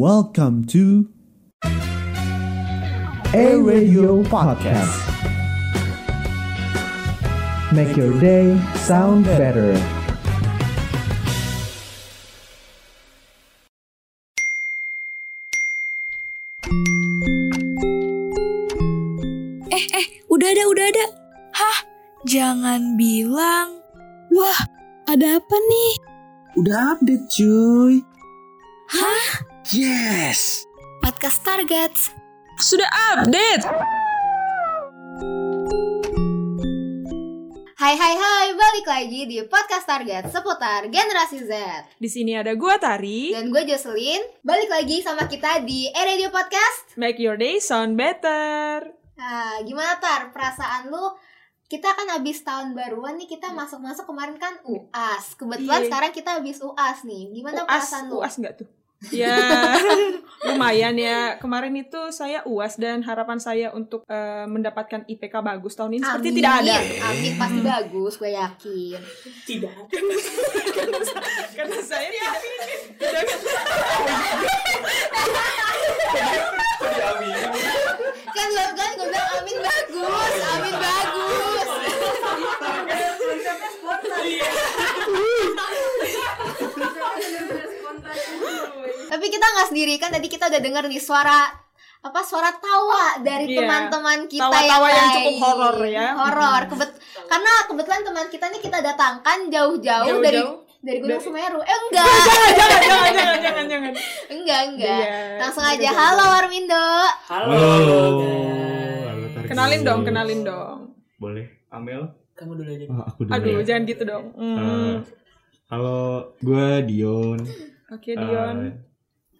Welcome to A Radio Podcast. Make your day sound better. Eh, eh, udah ada, udah ada. Hah? Jangan bilang. Wah, ada apa nih? Udah update cuy Hah? Yes Podcast Targets. Sudah update. Hai hai hai, balik lagi di podcast Target seputar generasi Z Di sini ada gua Tari. Dan gue Jocelyn, balik lagi sama kita di E-Radio Podcast Make your day sound better. Nah, gimana Tar, perasaan lu? Kita kan habis tahun baruan nih, kita masuk-masuk kemarin kan UAS Kebetulan Iya. sekarang kita habis UAS nih, gimana Uas, perasaan lu? uas nggak tuh? Ya, lumayan ya. Kemarin itu saya uas dan harapan saya untuk eh, mendapatkan IPK bagus tahun ini seperti Amin. tidak ada. Amin, pasti bagus, gue yakin. Tidak. Karena saya tidak tidak Kan lo kan gue bilang amin bagus, amin bagus Tapi kita nggak sendiri kan tadi kita udah dengar nih suara apa suara tawa dari Iya. teman-teman kita Tawa-tawa yang lain. cukup horor ya. Horor. Kebet karena kebetulan teman kita nih kita datangkan jauh-jauh dari dari Gunung Dari- Semeru. Eh enggak. jangan, jangan, jangan, jangan, jangan, jangan. enggak, enggak. Iya. Langsung Udah, aja halo. Warmindo. Halo, Halo, halo. Kenalin dong, kenalin dong. Boleh, Amel? Kamu dulu aja Oh, aku dulu Aduh, ya. jangan gitu dong. Hmm. Eh, halo, gue Dion. Oke, Dion.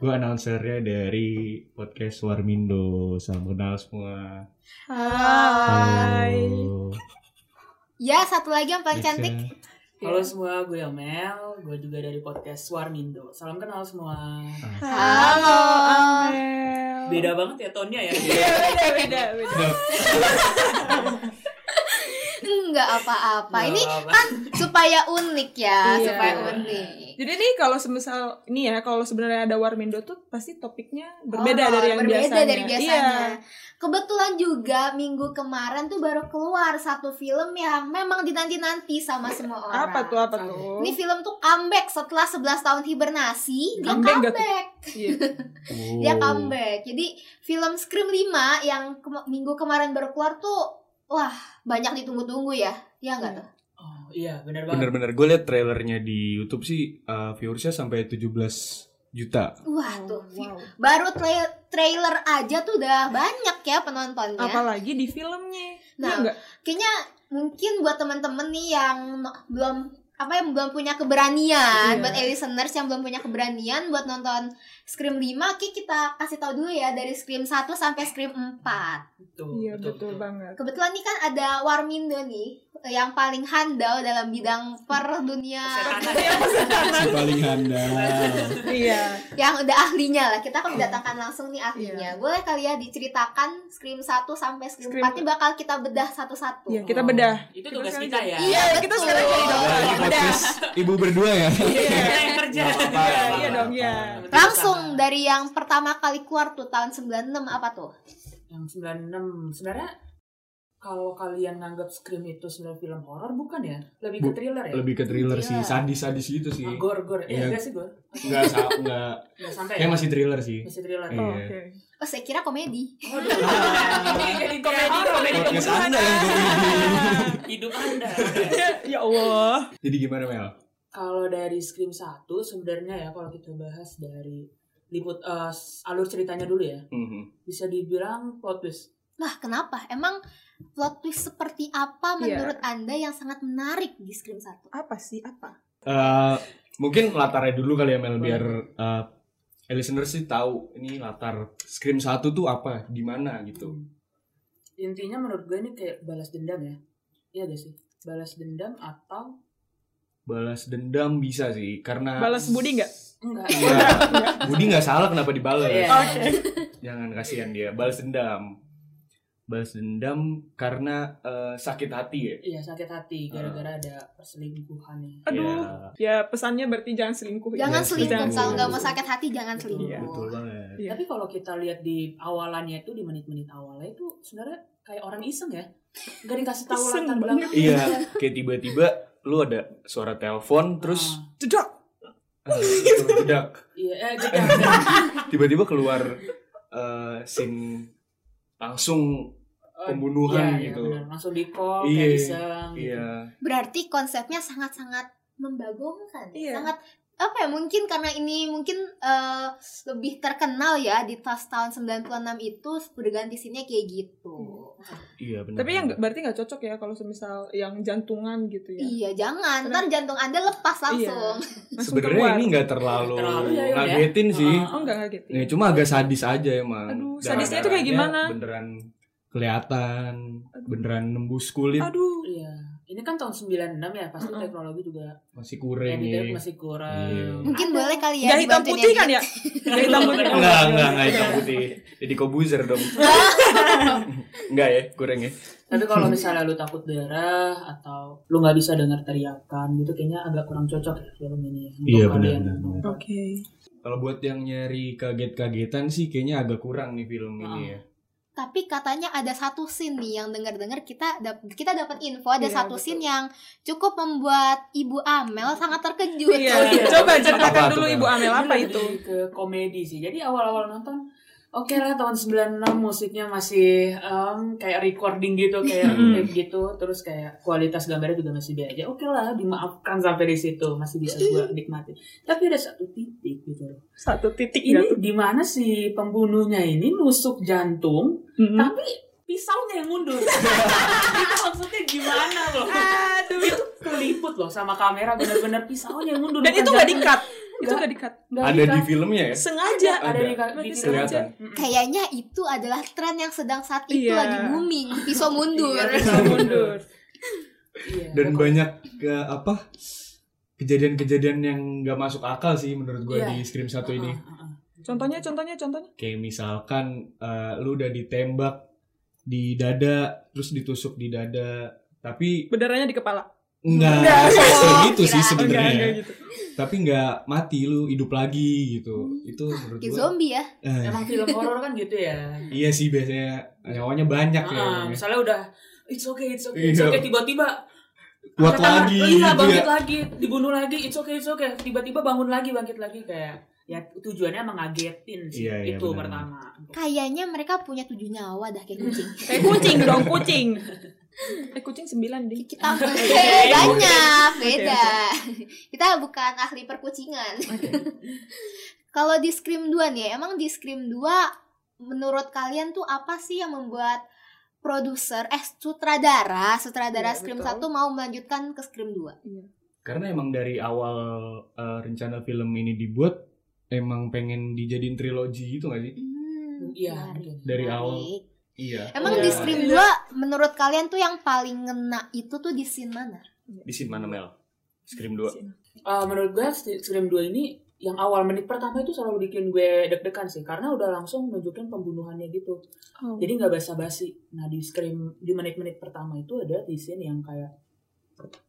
Gue announcernya dari podcast Warmindo. Salam kenal semua. Hai. Halo. Ya, satu lagi yang paling Biasa. cantik. Halo semua, gue Amel Gue juga dari podcast Warmindo Salam kenal semua Halo. Amel. Beda banget ya tonnya ya Iya, beda, beda, beda. Enggak apa-apa. Nggak Ini kan supaya unik ya, Iya. supaya unik. Jadi nih kalau semisal ini ya kalau sebenarnya ada Warmindo tuh pasti topiknya berbeda Horor, dari yang berbeda biasanya. dari biasanya. Iya. Kebetulan juga minggu kemarin tuh baru keluar satu film yang memang dinanti-nanti sama semua orang. Apa tuh apa tuh? Ini film tuh comeback setelah 11 tahun hibernasi, dia Comeback tuh? comeback. Iya. Dia Oh. comeback. Jadi film Scream 5 yang ke- minggu kemarin baru keluar tuh wah, banyak ditunggu-tunggu ya. Ya enggak tuh? Oh iya, bener banget Bener-bener gue liat trailernya di YouTube sih uh, viewersnya sampai 17 juta. Wah, tuh. Wow. Baru tra- trailer aja tuh udah banyak ya penontonnya. Apalagi di filmnya. Nah, Iya enggak? kayaknya mungkin buat temen-temen nih yang belum apa yang belum punya keberanian Iya. buat listeners yang belum punya keberanian buat nonton Scream 5 Ki kita kasih tahu dulu ya dari Scream 1 sampai Scream 4 Betul, Iya betul, banget. kebetulan nih kan ada Warmindo nih yang paling handal dalam bidang per dunia Si paling handal. Iya. yang udah ahlinya lah kita akan mendatangkan langsung nih ahlinya boleh kali ya diceritakan Scream 1 sampai Scream, Scream- 4 ini bakal kita bedah satu-satu Iya, kita bedah. Itu tugas kita jadi- ya Iya, kita betul. sekarang jadi dokter. Ibu berdua ya. Kita yang kerja. Iya, iya dong, iya. langsung dari yang pertama kali keluar tuh tahun 96 apa tuh Yang 96 Sebenarnya kalau kalian nganggap Scream itu sebenarnya film horor bukan ya? Lebih ke thriller ya? Lebih ke thriller sih, Iya. sadis-sadis gitu sih. Ah, gore gore. Eh, Iya. enggak sih gore. Enggak, sa- enggak. Enggak sampai. Kayak ya? masih thriller sih. masih thriller. Iya. Oh, Oke. oh saya kira komedi jadi komedi komedi Podcast pembunuhan. Anda yang komedi. Hidup Anda. ya Allah. Jadi gimana Mel? Kalau dari Scream 1 sebenarnya ya kalau kita bahas dari liput eh, alur ceritanya dulu ya. Mhm. Bisa dibilang plot twist. Lah kenapa? Emang plot twist seperti apa Iya. menurut anda yang sangat menarik di Scream 1? Apa sih? Apa? Eh, mungkin latarnya dulu kali ya Mel Boleh. biar eh, listener sih tahu ini latar Scream 1 tuh apa, di mana gitu. Intinya menurut gue ini kayak balas dendam ya. Iya gak sih? Balas dendam atau Balas dendam bisa sih karena Balas budi nggak? Enggak? Enggak. Budi nggak salah kenapa dibales. Iya. Oke. Jangan kasihan dia, balas dendam. balas dendam karena eh, sakit hati ya. Iya sakit hati gara-gara ada perselingkuhan ya. Aduh. Ya, Ya pesannya berarti jangan selingkuh. ya. Jangan Iya, selingkuh jangan kalau nggak mau selingkuh. sakit hati jangan Betul, selingkuh. Iya. betul banget. Iya. Tapi kalau kita lihat di awalannya itu di menit-menit awalnya itu sebenarnya kayak orang iseng ya. Gak dikasih tahu latar belakang. Iya, kayak tiba-tiba lu ada suara telepon terus Jedok. Eh, jedak. Iya, eh, tiba-tiba keluar eh, scene langsung Pembunuhan Iya, iya, gitu. benar. Langsung di call, Iya, kayak iseng. gitu. iya Berarti konsepnya sangat-sangat membagongkan. Iya. Sangat apa ya mungkin karena ini mungkin eh, lebih terkenal ya di tas tahun 96 itu udah ganti scene kayak gitu. iya benar Tapi yang berarti nggak cocok ya kalau semisal yang jantungan gitu ya. Iya, jangan. Karena- Ntar jantung Anda lepas langsung. Langsung sebenarnya keluar. ini nggak terlalu, Terlalu ya, Yun, ya. ngagetin sih Heeh. Oh enggak kaget. ya cuma agak sadis aja emang Aduh, sadisnya tuh kayak gimana? beneran kelihatan beneran nembus kulit Aduh. Iya. Ini kan tahun 96 ya, pasti Heeh. teknologi juga masih kurang nih masih kurang. Iya. Mungkin boleh kali ya Nggak hitam putih kan ya? Nggak hitam putih. Enggak, enggak enggak hitam putih jadi kobuzer dong enggak ya kurang ya Tapi kalau misalnya lu takut darah atau lu nggak bisa dengar teriakan gitu, kayaknya agak kurang cocok ya film ini. untuk Iya, nonton. Oke. kalau buat yang nyari kaget-kagetan sih kayaknya agak kurang nih film ini ya Tapi katanya ada satu scene nih yang dengar-dengar kita dap- kita dapat info ada Iya, satu betul. scene yang cukup membuat Ibu Amel sangat terkejut. Iya. Oh, iya. Coba ceritakan dulu? Ibu Amel apa itu? ke komedi sih. Jadi awal-awal nonton Oke lah tahun 96 musiknya masih em, kayak recording gitu kayak tape gitu terus kayak kualitas gambarnya juga masih biasa aja. Oke lah dimaafkan sampai di situ masih bisa gua nikmati. Tapi ada satu titik gitu loh. Satu titik. Ini di mana si pembunuhnya ini nusuk jantung Hmm. tapi pisaunya yang mundur. itu maksudnya gimana loh? Aduh. Itu keliput loh sama kamera bener-bener pisaunya yang mundur. Dan itu nggak jantung. Itu Nggak. di-cut. Nggak ada di filmnya ya Sengaja. ada, Ada. di, di kelihatan. Kayaknya itu adalah tren yang sedang saat itu Iya. lagi booming, pisau mundur. Iya, Pisau mundur. Iya, dan pokok- banyak ke apa kejadian-kejadian yang nggak masuk akal sih menurut gue Iya. di Scream satu ini Uh-uh, uh-uh. Contohnya, contohnya, contohnya. kayak misalkan eh, lu udah ditembak di dada terus ditusuk di dada tapi Berdarahnya di kepala. Enggak Enggak. kayak gitu sih Oh, enggak, sebenarnya enggak gitu. tapi nggak mati lu hidup lagi gitu itu menurut Kayak gue zombie ya. eh, Emang film horor kan gitu ya. iya sih biasanya nyawanya banyak ya Ah, misalnya udah it's okay, it's okay, Iya. it's okay tiba-tiba kuat lagi iya gitu bangkit ya lagi, dibunuh lagi, it's okay, it's okay, tiba-tiba bangun lagi, bangkit lagi kayak ya tujuannya emang ngagetin sih Iya, iya, itu benar. pertama. Kayaknya mereka punya tujuh nyawa dah kayak kucing. Kayak kucing dong, kucing. Eh, kucing sembilan deh. Kita eh, banyak, beda. Kita bukan ahli perkucingan. Kalau di Scream 2 nih, emang di Scream 2 menurut kalian tuh apa sih yang membuat produser eh sutradara, sutradara Iya, Scream betul. 1 mau melanjutkan ke Scream 2? karena emang dari awal eh, rencana film ini dibuat emang pengen dijadiin trilogi gitu gak sih Hmm, Iya. Dari awal. Iya Emang Iya. di Scream 2 menurut kalian tuh yang paling ngena itu tuh di scene mana? di scene mana Mel Scream 2 Uh, menurut gue Scream 2 ini yang awal menit pertama itu selalu bikin gue deg-degan sih karena udah langsung nunjukin pembunuhannya gitu. Oh. Jadi nggak basa-basi. Nah di Scream di menit-menit pertama itu ada di scene yang kayak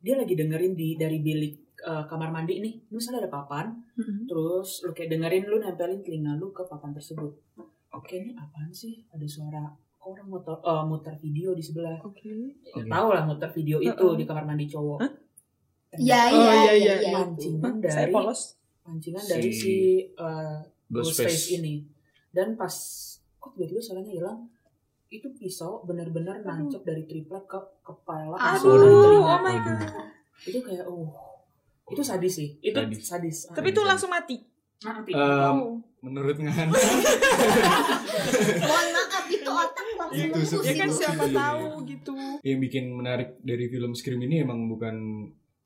dia lagi dengerin di dari bilik uh, kamar mandi nih. Misalnya ada papan, Mm-mm. terus lu kayak dengerin lu nempelin telinga lu ke papan tersebut. Oke ini apaan sih? Ada suara kok orang muter, uh, muter video di sebelah. Oke. Ya, Oke. Tahu lah muter video itu Uh-uh. di kamar mandi cowok. Hah? Iya, Oh, iya, iya, iya, iya. iya. itu. Pancingan Saya dari polos. pancingan Si dari si uh, Ghostface Ghostface ini. Dan pas kok tiba-tiba suaranya hilang, itu pisau benar-benar nancep dari triplek ke kepala dari Aduh, telinga. oh my god. Itu kayak oh itu sadis sih. Itu Sadis. sadis. Tapi itu langsung mati. mati. Em, Oh. menurut Ngan Mohon maaf itu otak langsung Itu Ya kan siapa Iya. tahu gitu. yang bikin menarik dari film Scream ini emang bukan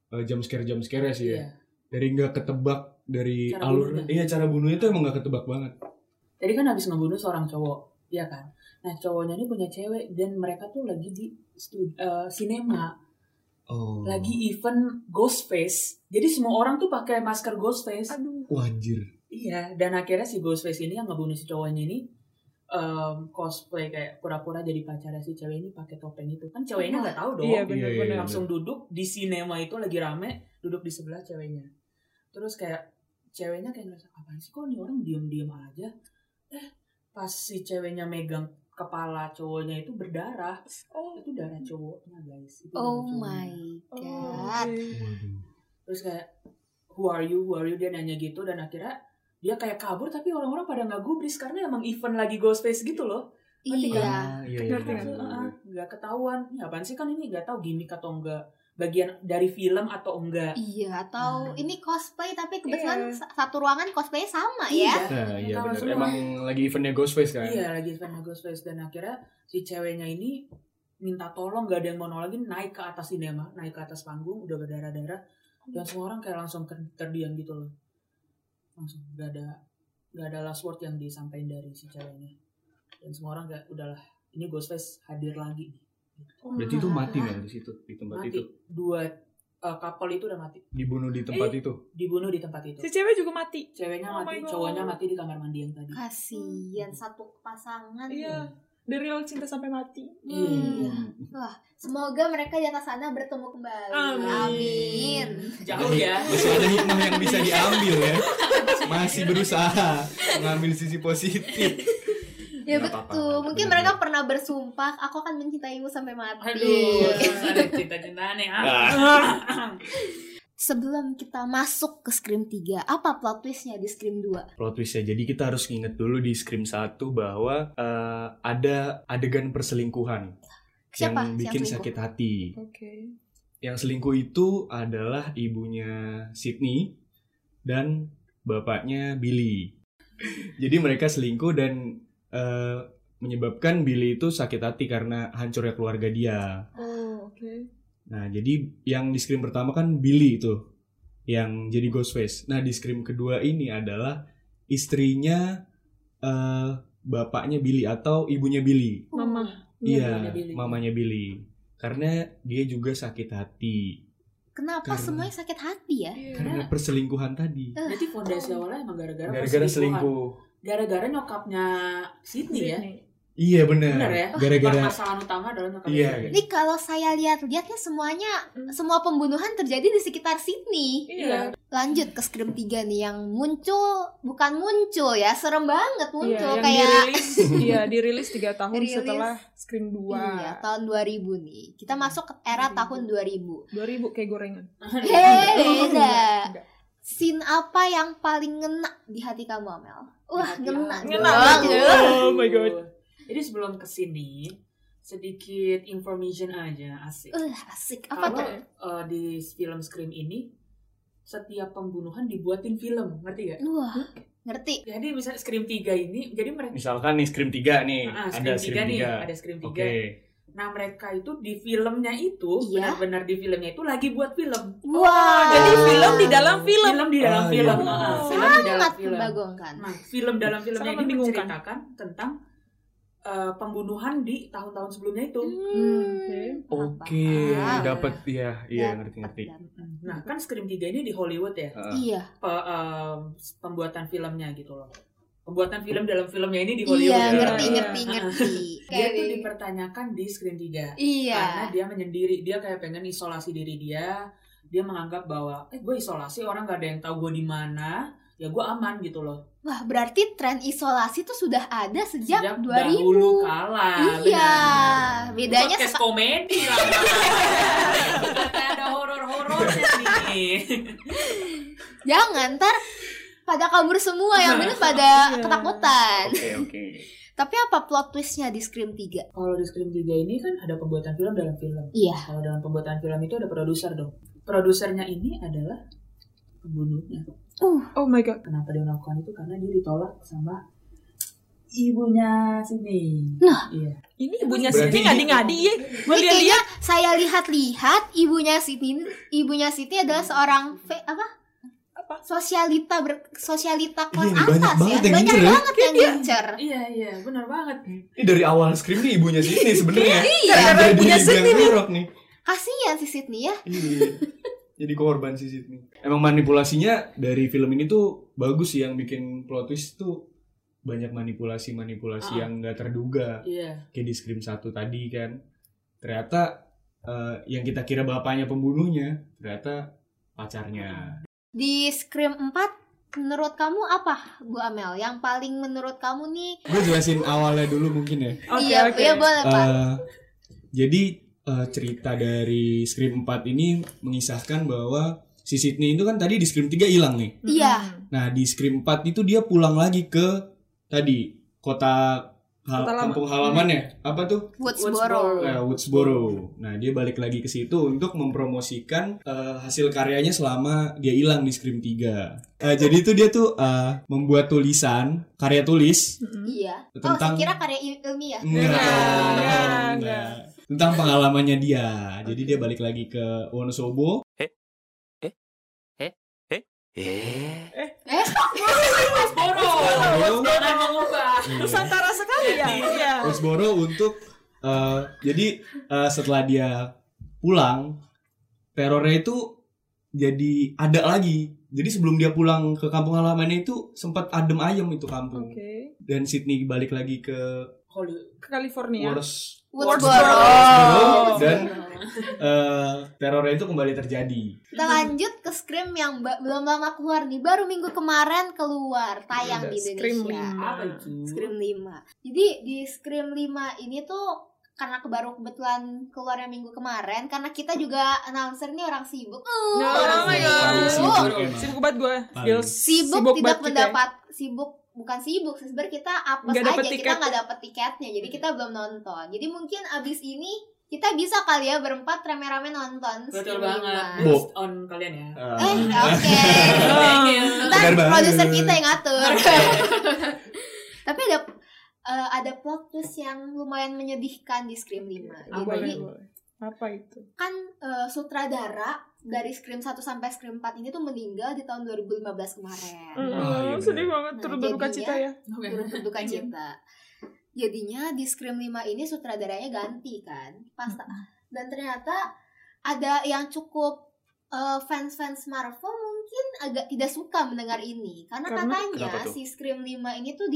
uh, jump scare jump scare sih ya Iya. dari nggak ketebak dari Cara alur bunuhnya. iya cara bunuhnya itu emang nggak ketebak banget Jadi kan habis ngebunuh seorang cowok, ya kan? Nah cowoknya ini punya cewek dan mereka tuh lagi di eh, sinema, oh lagi event Ghostface. Jadi semua orang tuh pakai masker Ghostface. Aduh. Wah, anjir Iya, dan akhirnya si Ghostface ini yang ngebunuh si cowoknya ini em, cosplay kayak pura-pura jadi pacarnya si cewek ini pakai topeng itu kan ceweknya nggak tahu dong Iya Iya, iya, benar-benar. iya. langsung duduk di sinema itu lagi rame duduk di sebelah ceweknya terus kayak ceweknya kayak ngerasa apaan sih kok nih orang diem-diem aja eh pas si ceweknya megang kepala cowoknya itu berdarah Oh, itu darah cowoknya guys itu Oh cowoknya. my oh, god. oke. Waduh. terus kayak who are you who are you dia nanya gitu dan akhirnya dia kayak kabur tapi orang-orang pada nggak gubris karena emang event lagi Ghostface gitu loh kan? Iya. Ah, iya, iya, Ngerti, iya, iya. Heeh, nggak ketahuan ini apaan sih kan ini nggak tahu gimmick atau enggak bagian dari film atau enggak Iya, atau Hmm. ini cosplay tapi kebetulan Iya. sa- satu ruangan cosplaynya sama ya. Nah, iya benar. semua. Emang lagi eventnya Ghostface kan? Iya lagi event Ghostface dan akhirnya si ceweknya ini minta tolong gak ada yang mau nolongin naik ke atas sinema naik ke atas panggung udah berdarah-darah dan semua orang kayak langsung ter- terdiam gitu loh langsung gak ada gak ada last word yang disampaikan dari si ceweknya dan semua orang kayak udahlah ini Ghostface hadir lagi nih Berarti itu mati nggak di situ di tempat mati itu? dua uh, couple itu udah mati Dibunuh di tempat itu. dibunuh di tempat itu Si cewek juga mati. ceweknya Oh mati cowoknya mati di kamar mandi yang tadi Kasihan satu pasangan. Iya. The real cinta sampai mati. Iya. Hmm. Wah, semoga mereka di atas sana bertemu kembali. Amin. Amin. jauh ya Masih ada hikmah yang bisa diambil ya. Masih berusaha mengambil sisi positif. Ya Nggak apa-apa, betul. Mungkin benar-benar. mereka pernah bersumpah, aku akan mencintaimu sampai mati. aduh ada cinta-cintaan ya Ah. Sebelum kita masuk ke Scream 3, apa plot twistnya di Scream 2? Plot twist ya. Jadi kita harus nginget dulu di Scream 1 bahwa eh, ada adegan perselingkuhan Siapa yang bikin selingkuh? sakit hati. Oke. Yang selingkuh itu adalah ibunya Sydney dan bapaknya Billy. Jadi mereka selingkuh dan eh, menyebabkan Billy itu sakit hati karena hancurnya keluarga dia. Oh. Nah, jadi yang di scream pertama kan Billy itu yang jadi Ghostface. Nah, di scream kedua ini adalah istrinya eh bapaknya Billy atau ibunya Billy. Mama. Iya, mamanya Billy. mamanya Billy. Karena dia juga sakit hati Kenapa Karena- semuanya sakit hati ya? Iya. karena perselingkuhan tadi. Berarti fondasi awalnya emang gara-gara Gara-gara perselingkuhan. selingkuh. Gara-gara nyokapnya Sydney ya. Iya benar. Benar ya? Gara-gara Masalah utama adalah nyokapnya Iya. Ini kalau saya lihat-lihatnya semuanya Hmm. semua pembunuhan terjadi di sekitar Sydney. Iya. Lanjut ke Scream 3 nih yang muncul bukan muncul ya, serem banget Iya, muncul yang kayak dirilis, iya dirilis tiga tahun Dirilis. setelah Scream 2 Iya, tahun 2000 nih. Kita masuk ke era tahun 2000. 2000 kayak gorengan. Hei, beda. Enggak. Scene apa yang paling ngena di hati kamu, Amel? Wah, ngena. Ngena. Oh my God. Jadi sebelum ke sini sedikit information aja asik. Uh, asik. Apa Kalau tuh? eh, di film Scream ini setiap pembunuhan dibuatin film, ngerti gak? Wah, ngerti. Jadi misalnya Scream 3 ini, jadi mereka misalkan nih scream 3 nih, Ah, ada Scream 3 scream nih, 3. ada Scream 3. Oke. Nah mereka itu di filmnya itu Iya. benar-benar di filmnya itu lagi buat film. Wah, Jadi film di dalam film. Film di dalam Ah, film. iya. Ah, film di dalam sangat film. Nah, film dalam filmnya Sangat ini menceritakan tentang eh, pembunuhan di tahun-tahun sebelumnya itu. Hmm, Oke. Oke, paham. dapat ya, iya ngerti-ngerti. dapat. Nah, kan Scream 3 ini di Hollywood ya, Heeh. Iya, pe- em, pembuatan filmnya gitu loh. Pembuatan film dalam filmnya ini di Hollywood. iya, ya. ngerti, Iya. Dia tuh di- dipertanyakan di Scream 3. Iya. Karena dia menyendiri, dia kayak pengen isolasi diri dia. Dia menganggap bahwa, eh gue isolasi, orang gak ada yang tahu gue di mana, ya gue aman gitu loh. Wah, berarti tren isolasi tuh sudah ada sejak, Sejak 2000. dahulu kala. Iya, benar. bedanya podcast komedi lah. Kata ada horor-horornya nih. Jangan ntar pada kabur semua yang bener pada Iya. ketakutan. Oke, oke. Tapi apa plot twistnya di Scream 3? Kalau di Scream 3 ini kan ada pembuatan film dalam film. Iya. Kalau dalam pembuatan film itu ada produser dong. Produsernya ini adalah pembunuhnya. Oh my god. Kenapa dia melakukan itu? Karena dia ditolak sama ibunya sini. Nah. iya. Ini ibunya Berarti Siti ngadi-ngadi ya. Gue Ini lihat kayaknya saya lihat-lihat ibunya Siti ibunya Siti adalah seorang fe- apa? Apa? Sosialita ber, sosialita kelas Iya, banyak atas banget ya. yang Banyak ya. banget yang ngincer. Iya iya benar banget. Ini dari awal scream nih ibunya Sydney sebenarnya. Iya. Gara-gara Jadi ibunya ibu Sydney nih. Kasihan si Sydney ya. Iya. Jadi korban si Sydney. Emang manipulasinya dari film ini tuh bagus sih yang bikin plot twist tuh banyak manipulasi-manipulasi Ah. yang nggak terduga Iya. kayak di Scream 1 tadi kan ternyata eh, yang kita kira bapaknya pembunuhnya ternyata pacarnya Di Scream 4 menurut kamu apa Bu Amel? Yang paling menurut kamu nih gue jelasin awalnya dulu mungkin ya Oke, Iya, oke. iya boleh Pak. Eh, jadi eh, cerita dari Scream 4 ini mengisahkan bahwa si Sydney itu kan tadi di Scream 3 hilang nih. Iya. Nah, di Scream 4 itu dia pulang lagi ke tadi kota, hal- Kota lama. kampung halamannya. Apa tuh? Woodsboro. Eh, Woodsboro. Nah, dia balik lagi ke situ untuk mempromosikan eh, hasil karyanya selama dia hilang di Scream 3. Eh, jadi itu dia tuh eh, membuat tulisan, karya tulis. Iya. Oh, Tentang- saya kira karya il- ilmiah. Enggak, Enggak, enggak. enggak. Tentang pengalamannya dia. Jadi dia balik lagi ke Wonosobo. Eh, Boro. Jangan mengubah. Iya. Nusantara sekali ya. Iya. Wonosobo untuk eh, jadi eh, setelah dia pulang terornya itu jadi ada lagi. Jadi sebelum dia pulang ke kampung halamannya itu sempat adem ayem itu kampung. Oke. Dan Sydney balik lagi ke Ke California. Wars Woodsboro. Woodsboro. Dan eh, terornya itu kembali terjadi. Kita lanjut ke Scream yang ba- belum lama keluar nih. Baru minggu kemarin keluar tayang di Scream Indonesia. lima. Apa itu? Scream 5. Jadi di Scream 5 ini tuh karena kebaru kebetulan keluarnya minggu kemarin karena kita juga announcer ini orang sibuk. Uh, No, orang oh my God. Paling sibuk. sibuk emang. Sibuk banget gue. Sibuk, sibuk tidak banget kita ya. mendapat sibuk bukan sibuk sih sebenarnya kita apes Nggak aja dapet kita tiket. nggak dapet tiketnya jadi kita belum nonton jadi mungkin abis ini kita bisa kali ya berempat rame-rame nonton Betul banget. 5. Bu. Based on kalian ya. Eh, eh oke Thank you. Ntar produser kita yang ngatur tapi ada eh, ada plot twist yang lumayan menyedihkan di Scream 5 Apa jadi? Boleh. Apa itu? kan eh, sutradara dari Scream 1 sampai Scream 4 ini tuh meninggal di tahun 2015 kemarin Ah, iya sedih banget. Nah, Turut berduka cita ya. Turut berduka cita. Jadinya di Scream 5 ini sutradaranya ganti kan. Pas dan ternyata ada yang cukup eh, fans-fans Marvel mungkin agak tidak suka mendengar ini karena, Karena? katanya si Scream 5 ini tuh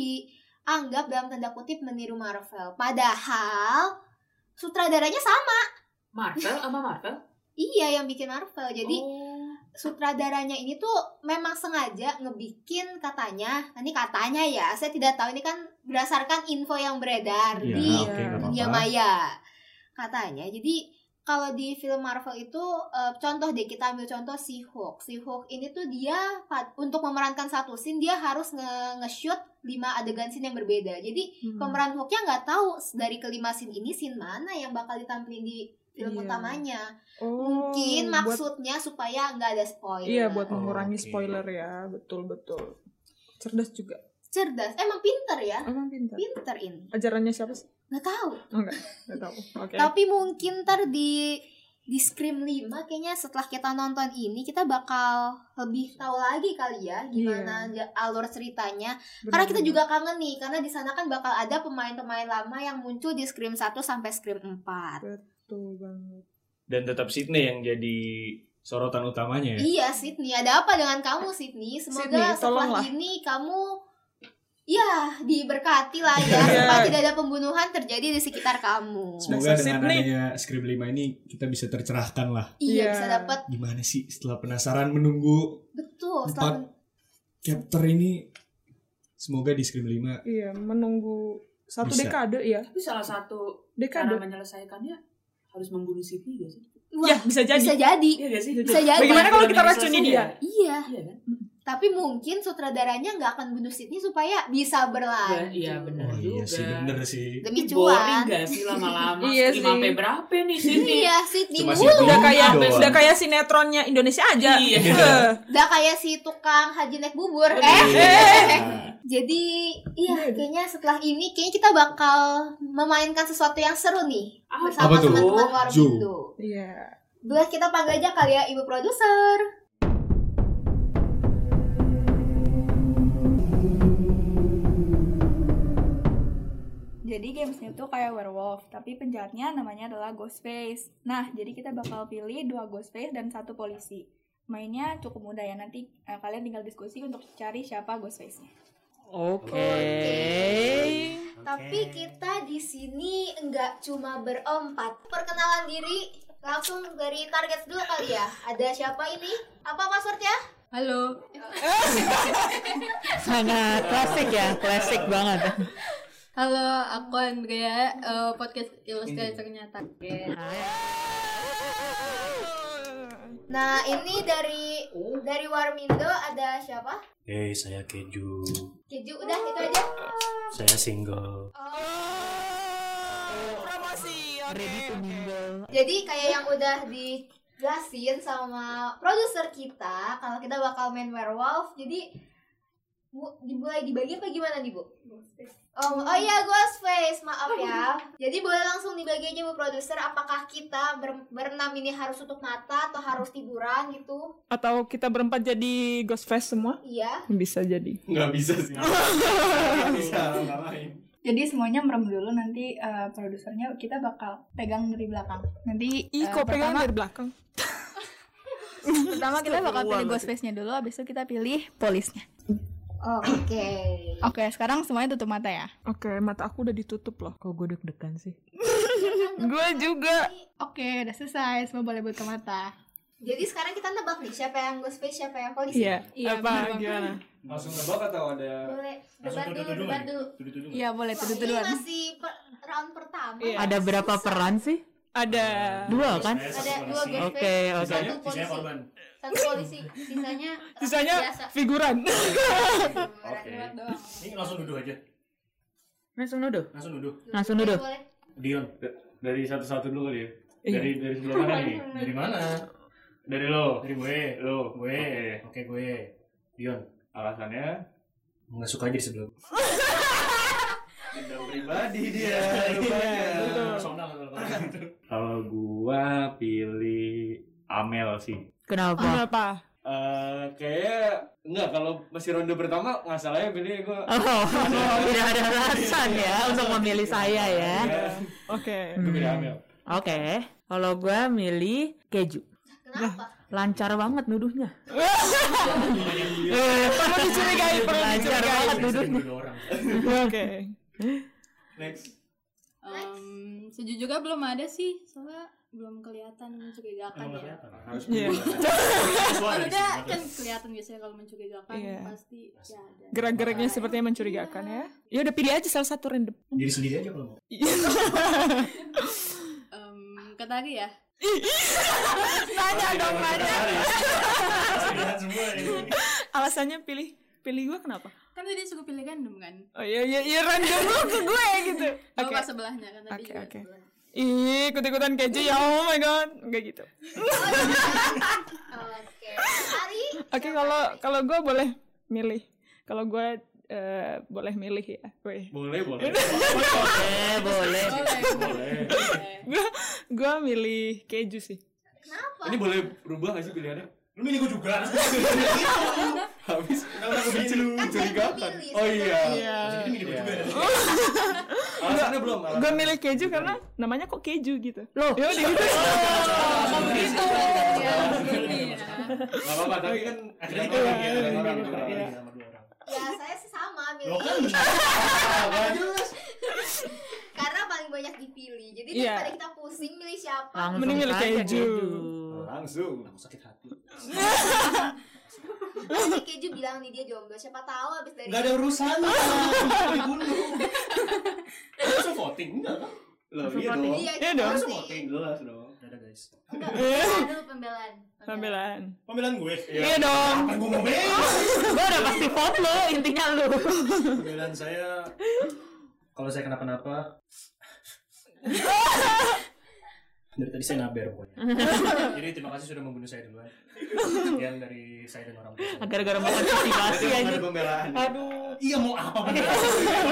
dianggap dalam tanda kutip meniru Marvel. Padahal sutradaranya sama. Marvel sama Marvel. Iya yang bikin Marvel. Jadi Oh. sutradaranya ini tuh memang sengaja ngebikin katanya, ini katanya ya, saya tidak tahu ini kan berdasarkan info yang beredar Iya, di nggak dunia maya. Katanya, jadi kalau di film Marvel itu eh, contoh deh kita ambil contoh si Hulk. Si Hulk ini tuh dia untuk memerankan satu scene dia harus nge- nge-shoot lima adegan scene yang berbeda. Jadi Hmm. pemeran Hulknya nggak tahu dari kelima scene ini scene mana yang bakal ditampilin di film Iya. utamanya. Oh, Mungkin buat- maksudnya supaya nggak ada spoiler. Iya, buat Oh, mengurangi oke. spoiler ya. Betul, betul. Cerdas juga. Cerdas. Emang pinter ya, Emang pintar. pinter ini. Ajarannya siapa sih? Nggak tahu. Oh, enggak. Enggak tahu. Oke. Tapi mungkin ntar di di Scream 5 kayaknya setelah kita nonton ini kita bakal lebih tahu lagi kali ya gimana ja- alur ceritanya. Karena kita juga kangen nih karena di sana kan bakal ada pemain-pemain lama yang muncul di Scream 1 sampai Scream 4. betul banget. Dan tetap Sydney yang jadi sorotan utamanya ya. Iya Sydney, ada apa dengan kamu Sydney? Semoga Sydney, setelah ini kamu ya diberkati lah ya Iya. supaya tidak ada pembunuhan terjadi di sekitar kamu. Semoga dengan adanya Scream 5 ini kita bisa tercerahkan lah. Iya, Iya. bisa dapat Gimana sih setelah penasaran menunggu betul. Empat. Setelah chapter ini semoga di Scream 5 Iya, menunggu satu Bisa. dekade ya. Tapi salah satu cara Dekade. menyelesaikannya harus membunuh Sydney gak sih? Wah, Ya, bisa jadi. bisa jadi. Iya gak sih? Bisa jadi. Bagaimana kalau kita racuni dia? ya? Iya, Iya kan? Tapi mungkin sutradaranya nggak akan bunuh Sydney supaya bisa berlanjut. Iya benar Oh iya juga. sih bener sih Demi Ini boring cuan. gak sih lama-lama? Iya Scream sih. sampai berapa nih Sydney? Iya, Sydney Cuma mulu. Sydney. Udah kayak udah kayak sinetronnya Indonesia aja. Iya. Eh, Udah kayak si tukang haji naik bubur. Aduh. Eh, Iya. jadi iya kayaknya setelah ini kayaknya kita bakal memainkan sesuatu yang seru nih bersama Apa tuh? teman-teman. Warmindo. Iya. Boleh kita panggil aja kali ya Ibu Produser. Jadi gamesnya tuh kayak werewolf, tapi penjahatnya namanya adalah Ghostface. Nah, jadi kita bakal pilih dua Ghostface dan satu polisi. Mainnya cukup mudah ya, nanti eh, kalian tinggal diskusi untuk cari siapa Ghostface-nya. Oke. di sini nggak cuma berempat. Perkenalan diri langsung dari target dulu kali ya. Ada siapa ini? Apa passwordnya? Halo. Sangat klasik ya, klasik banget. Halo, aku Andrea, eh, podcast Illustrator-nya Target. Nah ini dari dari Warmindo ada siapa? Hey, saya Keju. Keju udah itu aja. Saya single. Promosi, Ready to mingle. Jadi kayak yang udah dijelasin sama produser kita kalau kita bakal main werewolf. Jadi Bu, dimulai dibagi apa gimana nih Bu? Oh, oh iya Ghostface, maaf ya. Jadi boleh langsung dibagi aja Bu produser apakah kita ber- berenam ini harus tutup mata atau harus tiduran gitu? Atau kita berempat jadi ghost face semua? Iya. Bisa jadi. Nggak bisa sih. Nggak bisa nggak main. Jadi semuanya merem dulu nanti eh, produsernya kita bakal pegang dari belakang. Nanti Ih, kok pegang pertama, dari belakang? pertama kita bakal pilih ghost face-nya dulu, habis itu kita pilih polisnya. Oh, Oke. Oke, sekarang semuanya tutup mata ya. Oke, mata aku udah ditutup loh. Kok gue deg-degan sih? Gue juga. Oke, udah selesai. Semua boleh buka mata. Jadi sekarang kita nebak nih siapa yang Ghostface, siapa yang polisi. Iya. Iya, Apa bener gimana? Langsung nebak atau ada Boleh debat dulu, debat dulu. Iya, boleh tuduh-tuduhan. Ini masih per- round pertama. Iya. Ada berapa Susah. peran sih? Ada Dua kan? Ada dua. Ghostface, Oke, oke. sisanya korban. Satu polisi, sisanya Sisanya biasa. figuran. Oke. Ini langsung duduk aja. Langsung nuduh. Langsung duduk. Langsung nuduh. Boleh. Dion. dari satu-satu dulu kali ya? Iya. Dari dari sebelah mana nih? Dari mana? Dari lo. Dari gue. Lo. Gue. Oke. Oke, gue. Dion. Alasannya Nggak suka aja di sebelah. dendam pribadi dia. Iya, betul. Personal kalau gitu. Kalau gua pilih Amel sih. Kenapa? Kenapa? Eh kayak enggak kalau masih ronde pertama nggak salahnya pilih gua. Oh, tidak ada alasan ya untuk memilih saya ya. Ya, Oke. pilih Hmm. Amel. Oke, kalau gue milih keju. Kenapa? Lancar banget nuduhnya. Perlu dicurigai, perlu Lancar dicurigai. banget Biasa nuduhnya. Oke. Next. Em, sejujurnya belum ada sih, soalnya belum kelihatan mencurigakan ya. kelihatan. Harus Iya. Maksudnya sini, kan kelihatan biasanya kalau mencurigakan Iya. pasti ya ada. Gerak-geriknya sepertinya mencurigakan ya. Ya udah pilih aja salah satu random. Diri sendiri aja kalau mau. Em, kata Ari ya, nanya dong, nanya. Alasannya pilih pilih gue kenapa? Kan tadi suka pilih random kan? Oh iya iya iya random lu ke gue gitu. Oke. Pas sebelahnya kan tadi oke. sebelah. Ih, ikut-ikutan keju ya. Oh my god. Enggak gitu. Oke. Ari. Oke, kalau kalau gue boleh milih. Kalau gue eh, boleh milih ya. Weh. Boleh, boleh. Eh, boleh. boleh. Gue gue milih keju sih. Kenapa? Ini boleh berubah nggak sih pilihannya? Lu milih gue juga. Habis Kan mencurigakan? pilih, Oh iya. Iya. Juga. Alasannya belum. Gue milih keju karena namanya kok keju gitu. Loh, Ya udah gitu. Gitu. Ya, begini ya. Gak apa-apa, tapi kan Akhirnya. Iya. Ya saya sih sama milih. Lo kan Karena paling banyak dipilih. Jadi Iya. daripada kita pusing milih siapa. langsung Mending milih keju. Langsung. aku sakit hati. Nanti keju bilang nih dia jomblo. Siapa tahu abis dari Gak ada urusannya. Dibunuh. Langsung voting enggak kan? Loh, iya dong. Iya, Iya itu dong. pasti. Jelas dong. Dadah guys. Enggak, pembelaan dulu pembelaan. Pembelaan. Pemilihan gue. Iya dong. Kan gue mau bela. Gue udah pasti vote lo, intinya lu. Pemilihan saya kalau saya kenapa-napa dari tadi saya naber pokoknya. Jadi terima kasih sudah membunuh saya duluan. Sekian dari saya dan orang tua. saya. Gara-gara Ada aja. pembelaan. Aduh. Iya mau apa bener?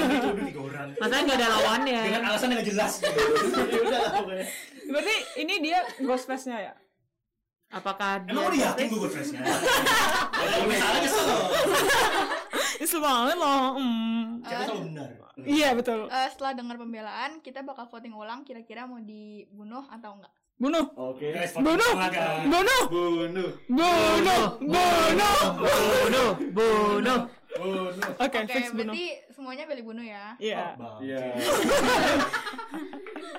Dituduh tiga orang. Masanya gak ada lawannya. Dengan alasan yang gak jelas. gitu. Ya udah lah pokoknya. Berarti ini dia ghost face-nya ya? Apakah dia Emang udah yakin gue good friends-nya? Kalau misalnya kesel Itu banget loh. Hmm. Siapa selalu benar. Iya betul. Eh, setelah dengar pembelaan, kita bakal voting ulang kira-kira mau dibunuh atau enggak. Bunuh. Oke. Bunuh. ulang, guys. Bunuh. Bunuh. Bunuh. Bunuh. bunuh, bunuh. Oh, no. Oke, fix bunuh. berarti semuanya pilih bunuh ya. Iya. Iya.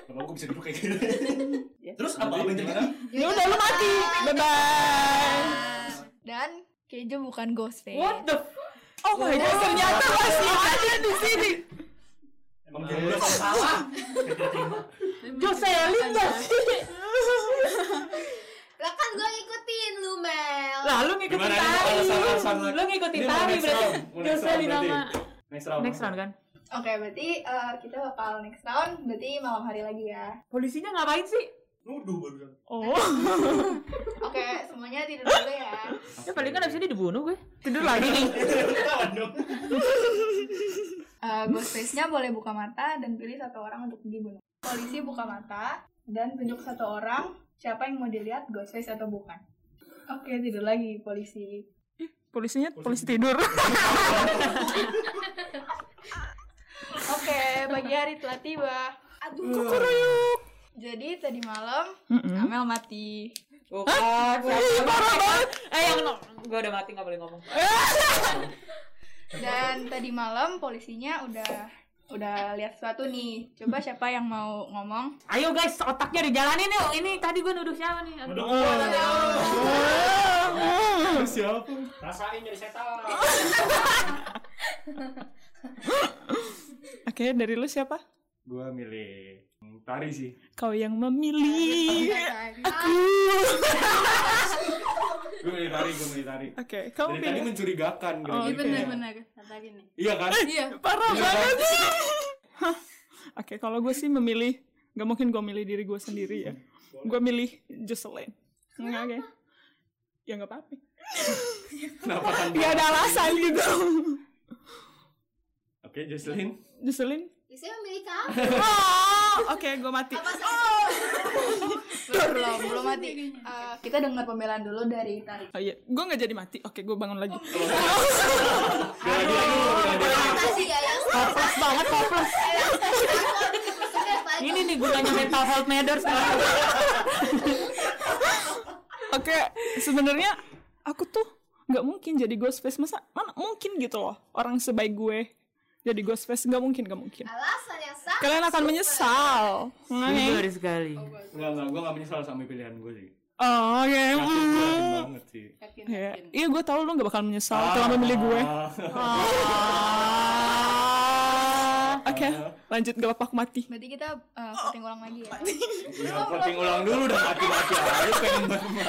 Bapak gue bisa duduk kayak gini. Terus apa apa yang terjadi? Ya udah lu mati. Bye bye. Dan Kejo bukan Ghostface. What the Oh my god, ternyata masih ada di sini. Emang dia udah salah. Saya tidak terima. Jocelyn gak sih? Lah kan gue ngikutin lu Mel. Lah lu ngikutin tari. lu? Ngikutin tari berarti. berarti. nama. Next round. Next round kan? Oke, berarti eh, kita bakal next round. Berarti malam hari lagi ya. Polisinya ngapain sih? Nuduh barusan. Oh. Oke, semuanya tidur dulu ya. ya paling kan abis ini dibunuh gue. Tidur lagi dong. Eh, Ghostface-nya boleh buka mata dan pilih satu orang untuk dibunuh. Polisi buka mata dan tunjuk satu orang siapa yang mau dilihat Ghostface atau bukan. Oke, tidur lagi polisi. Polisinya polisi tidur. Oke, pagi hari telah tiba. Aduh. Kukuruyuk. Jadi tadi malam Mm-mm. Amel mati. Bukan. Ih, parah banget. Eh yang no. Gue udah mati gak boleh ngomong. Dan tadi malam polisinya udah udah lihat sesuatu nih. Coba siapa yang mau ngomong? Ayo guys, otaknya dijalanin yuk. Ini tadi gue nuduh siapa nih? Aduh. Terus siapa? Rasain jadi setan. Oke, dari lu siapa? Gua milih Tari sih. Kau yang memilih aku. Gue milih Tari, gue milih Tari. Oke, kamu Dari tadi pilih. mencurigakan gitu. Oh, Iya Kayak- benar-benar kata gini. Iya kan? Iya. Parah Iya banget kan? Hah. Oke, kalau gue sih memilih, gak mungkin gue milih diri gue sendiri ya. Gue milih Jocelyn. Enggak, oke. Ya gak apa-apa. Kenapa kan? Gak ada alasan gitu. Oke, Jocelyn. Jocelyn? Ya, saya memilih kamu. Oh, oke, gue mati. Apa saya? belum, belum mati. Eh, kita dengar pembelaan dulu dari Tari. Oh iya, gue gak jadi mati. Oke, gue bangun lagi. Tadi ya yang Hopeless banget, hopeless. Ini nih gunanya mental health matters. Oke, sebenarnya aku tuh nggak mungkin jadi ghostface masa mana mungkin gitu loh orang sebaik gue jadi ghostface nggak mungkin nggak mungkin alasan yang sangat kalian akan menyesal Oke. sekali. Enggak, enggak, gue gak menyesal sama pilihan gue sih. oh oke Yakin, gue yakin banget sih. Yakin, Iya, yakin. iya gue tahu lo gak bakal menyesal telah memilih gue. Ah. Oke, lanjut gak apa-apa aku mati. Berarti kita eh, voting ulang lagi ya. Ya, voting ulang dulu udah mati-mati aja pengen banget.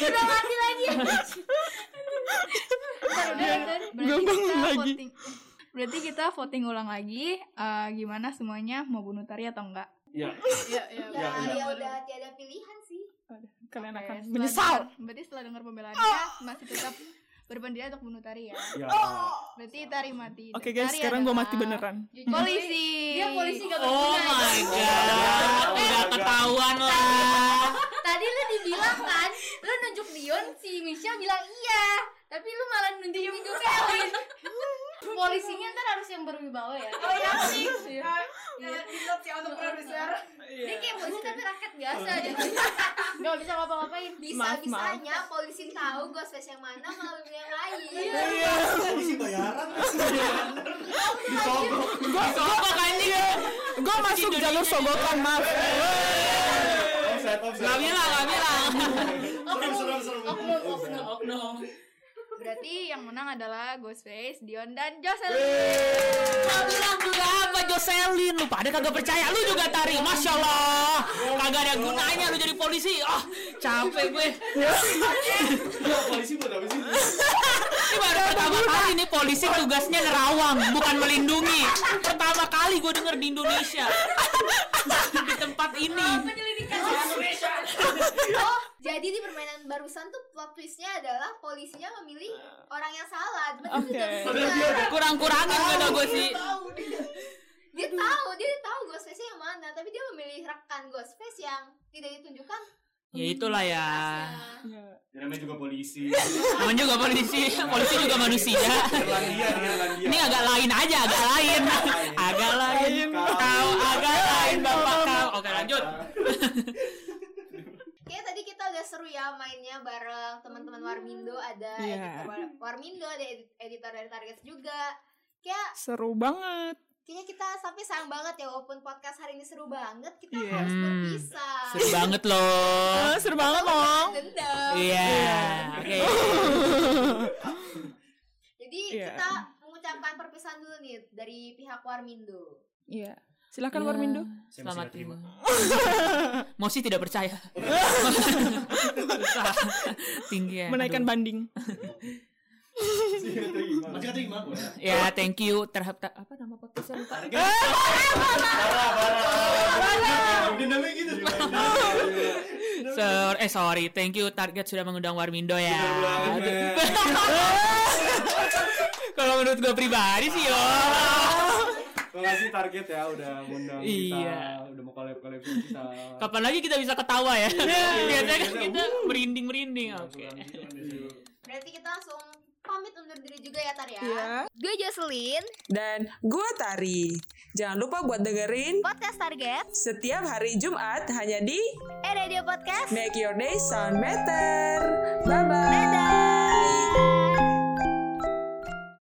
udah mati lagi udah. Gue Berarti bangun kita lagi. voting. Berarti kita voting ulang lagi eh, gimana semuanya mau bunuh Tari atau enggak? Ya, Iya, iya. ya iya. ya udah tiada pilihan sih Kalian akan menyesal. dengar- berarti setelah dengar pembelaannya masih tetap berpendirian untuk bunuh Tari ya. ya. Berarti Tari mati. Oke Dan guys, Tari sekarang gue mati beneran. Polisi. Dia polisi gak Oh berguna. my god. Nunjuk Dion si Michelle bilang iya. Tapi lu malah nunjuk nunjuk Selin polisinya ntar harus yang berwibawa ya? Oh iya sih. Untuk produser. dia kayak polisi tapi rakyat biasa aja Gak bisa ngapa-ngapain. bisa bisanya polisi tahu ghostface yang mana malah yang lain. Polisi bayaran. Disogok. Gue sogok anjing. Gue masuk jalur sogokan, maaf. Gak bilang, gak bilang. Serem, serem, serem. Oknum. Berarti yang menang adalah Ghostface, Dion, dan Jocelyn. Gak bilang juga apa Jocelyn? Lu pada kagak percaya Lu juga tari. Masya Allah. Kagak ada gunanya lu jadi polisi. Ah capek gue. Ya, polisi buat apa sih? Ini baru pertama kali nih polisi tugasnya nerawang Bukan melindungi. Pertama kali gue denger di Indonesia. Di tempat ini. Oh jadi di permainan barusan tuh plot twistnya adalah polisinya memilih orang yang salah. Oke. benar. Kurang-kurangin kata gue sih. dia tahu. Dia tahu ghostface yang mana tapi dia memilih rekan ghostface yang tidak ditunjukkan. Ya itulah ya. Ya, namanya juga polisi. Namun juga polisi. Polisi juga manusia. Ini agak lain aja Agak lain. Agak lain. Kau agak lain Bapak kau. Oke lanjut Udah seru ya ya mainnya bareng teman-teman Warmindo ada Iya. editor War- Warmindo ada edit- editor dari Target juga kayak Seru banget. kayaknya kita sampai sayang banget ya walaupun podcast hari ini seru banget kita Iya. harus Hmm. berpisah Seru banget loh. Ah, seru banget loh. dendam Iya. Oke. jadi Iya. kita mengucapkan perpisahan dulu nih dari pihak Warmindo Iya. Silakan Ya, Warmindo. Saya Selamat masih terima. Mosi tidak percaya. Tinggi ya. Menaikkan Aduh. banding. Masih terima. Ya, thank you terhadap ta- apa nama lupa. Namanya gitu. So, eh sorry, thank you Target sudah mengundang Warmindo ya. Kalau menurut gue pribadi sih yo. Makasih target ya udah ngundang Iya. kita, udah mau collab-collab sama kita. Kapan lagi kita bisa ketawa ya? Biasanya kan kita merinding-merinding. Oke. berarti kita langsung pamit undur diri juga ya Tar ya Iya. gue Jocelyn Dan gue Tari. Jangan lupa buat dengerin podcast Target setiap hari Jumat hanya di radio podcast Make Your Day Sound Better. Bye-bye.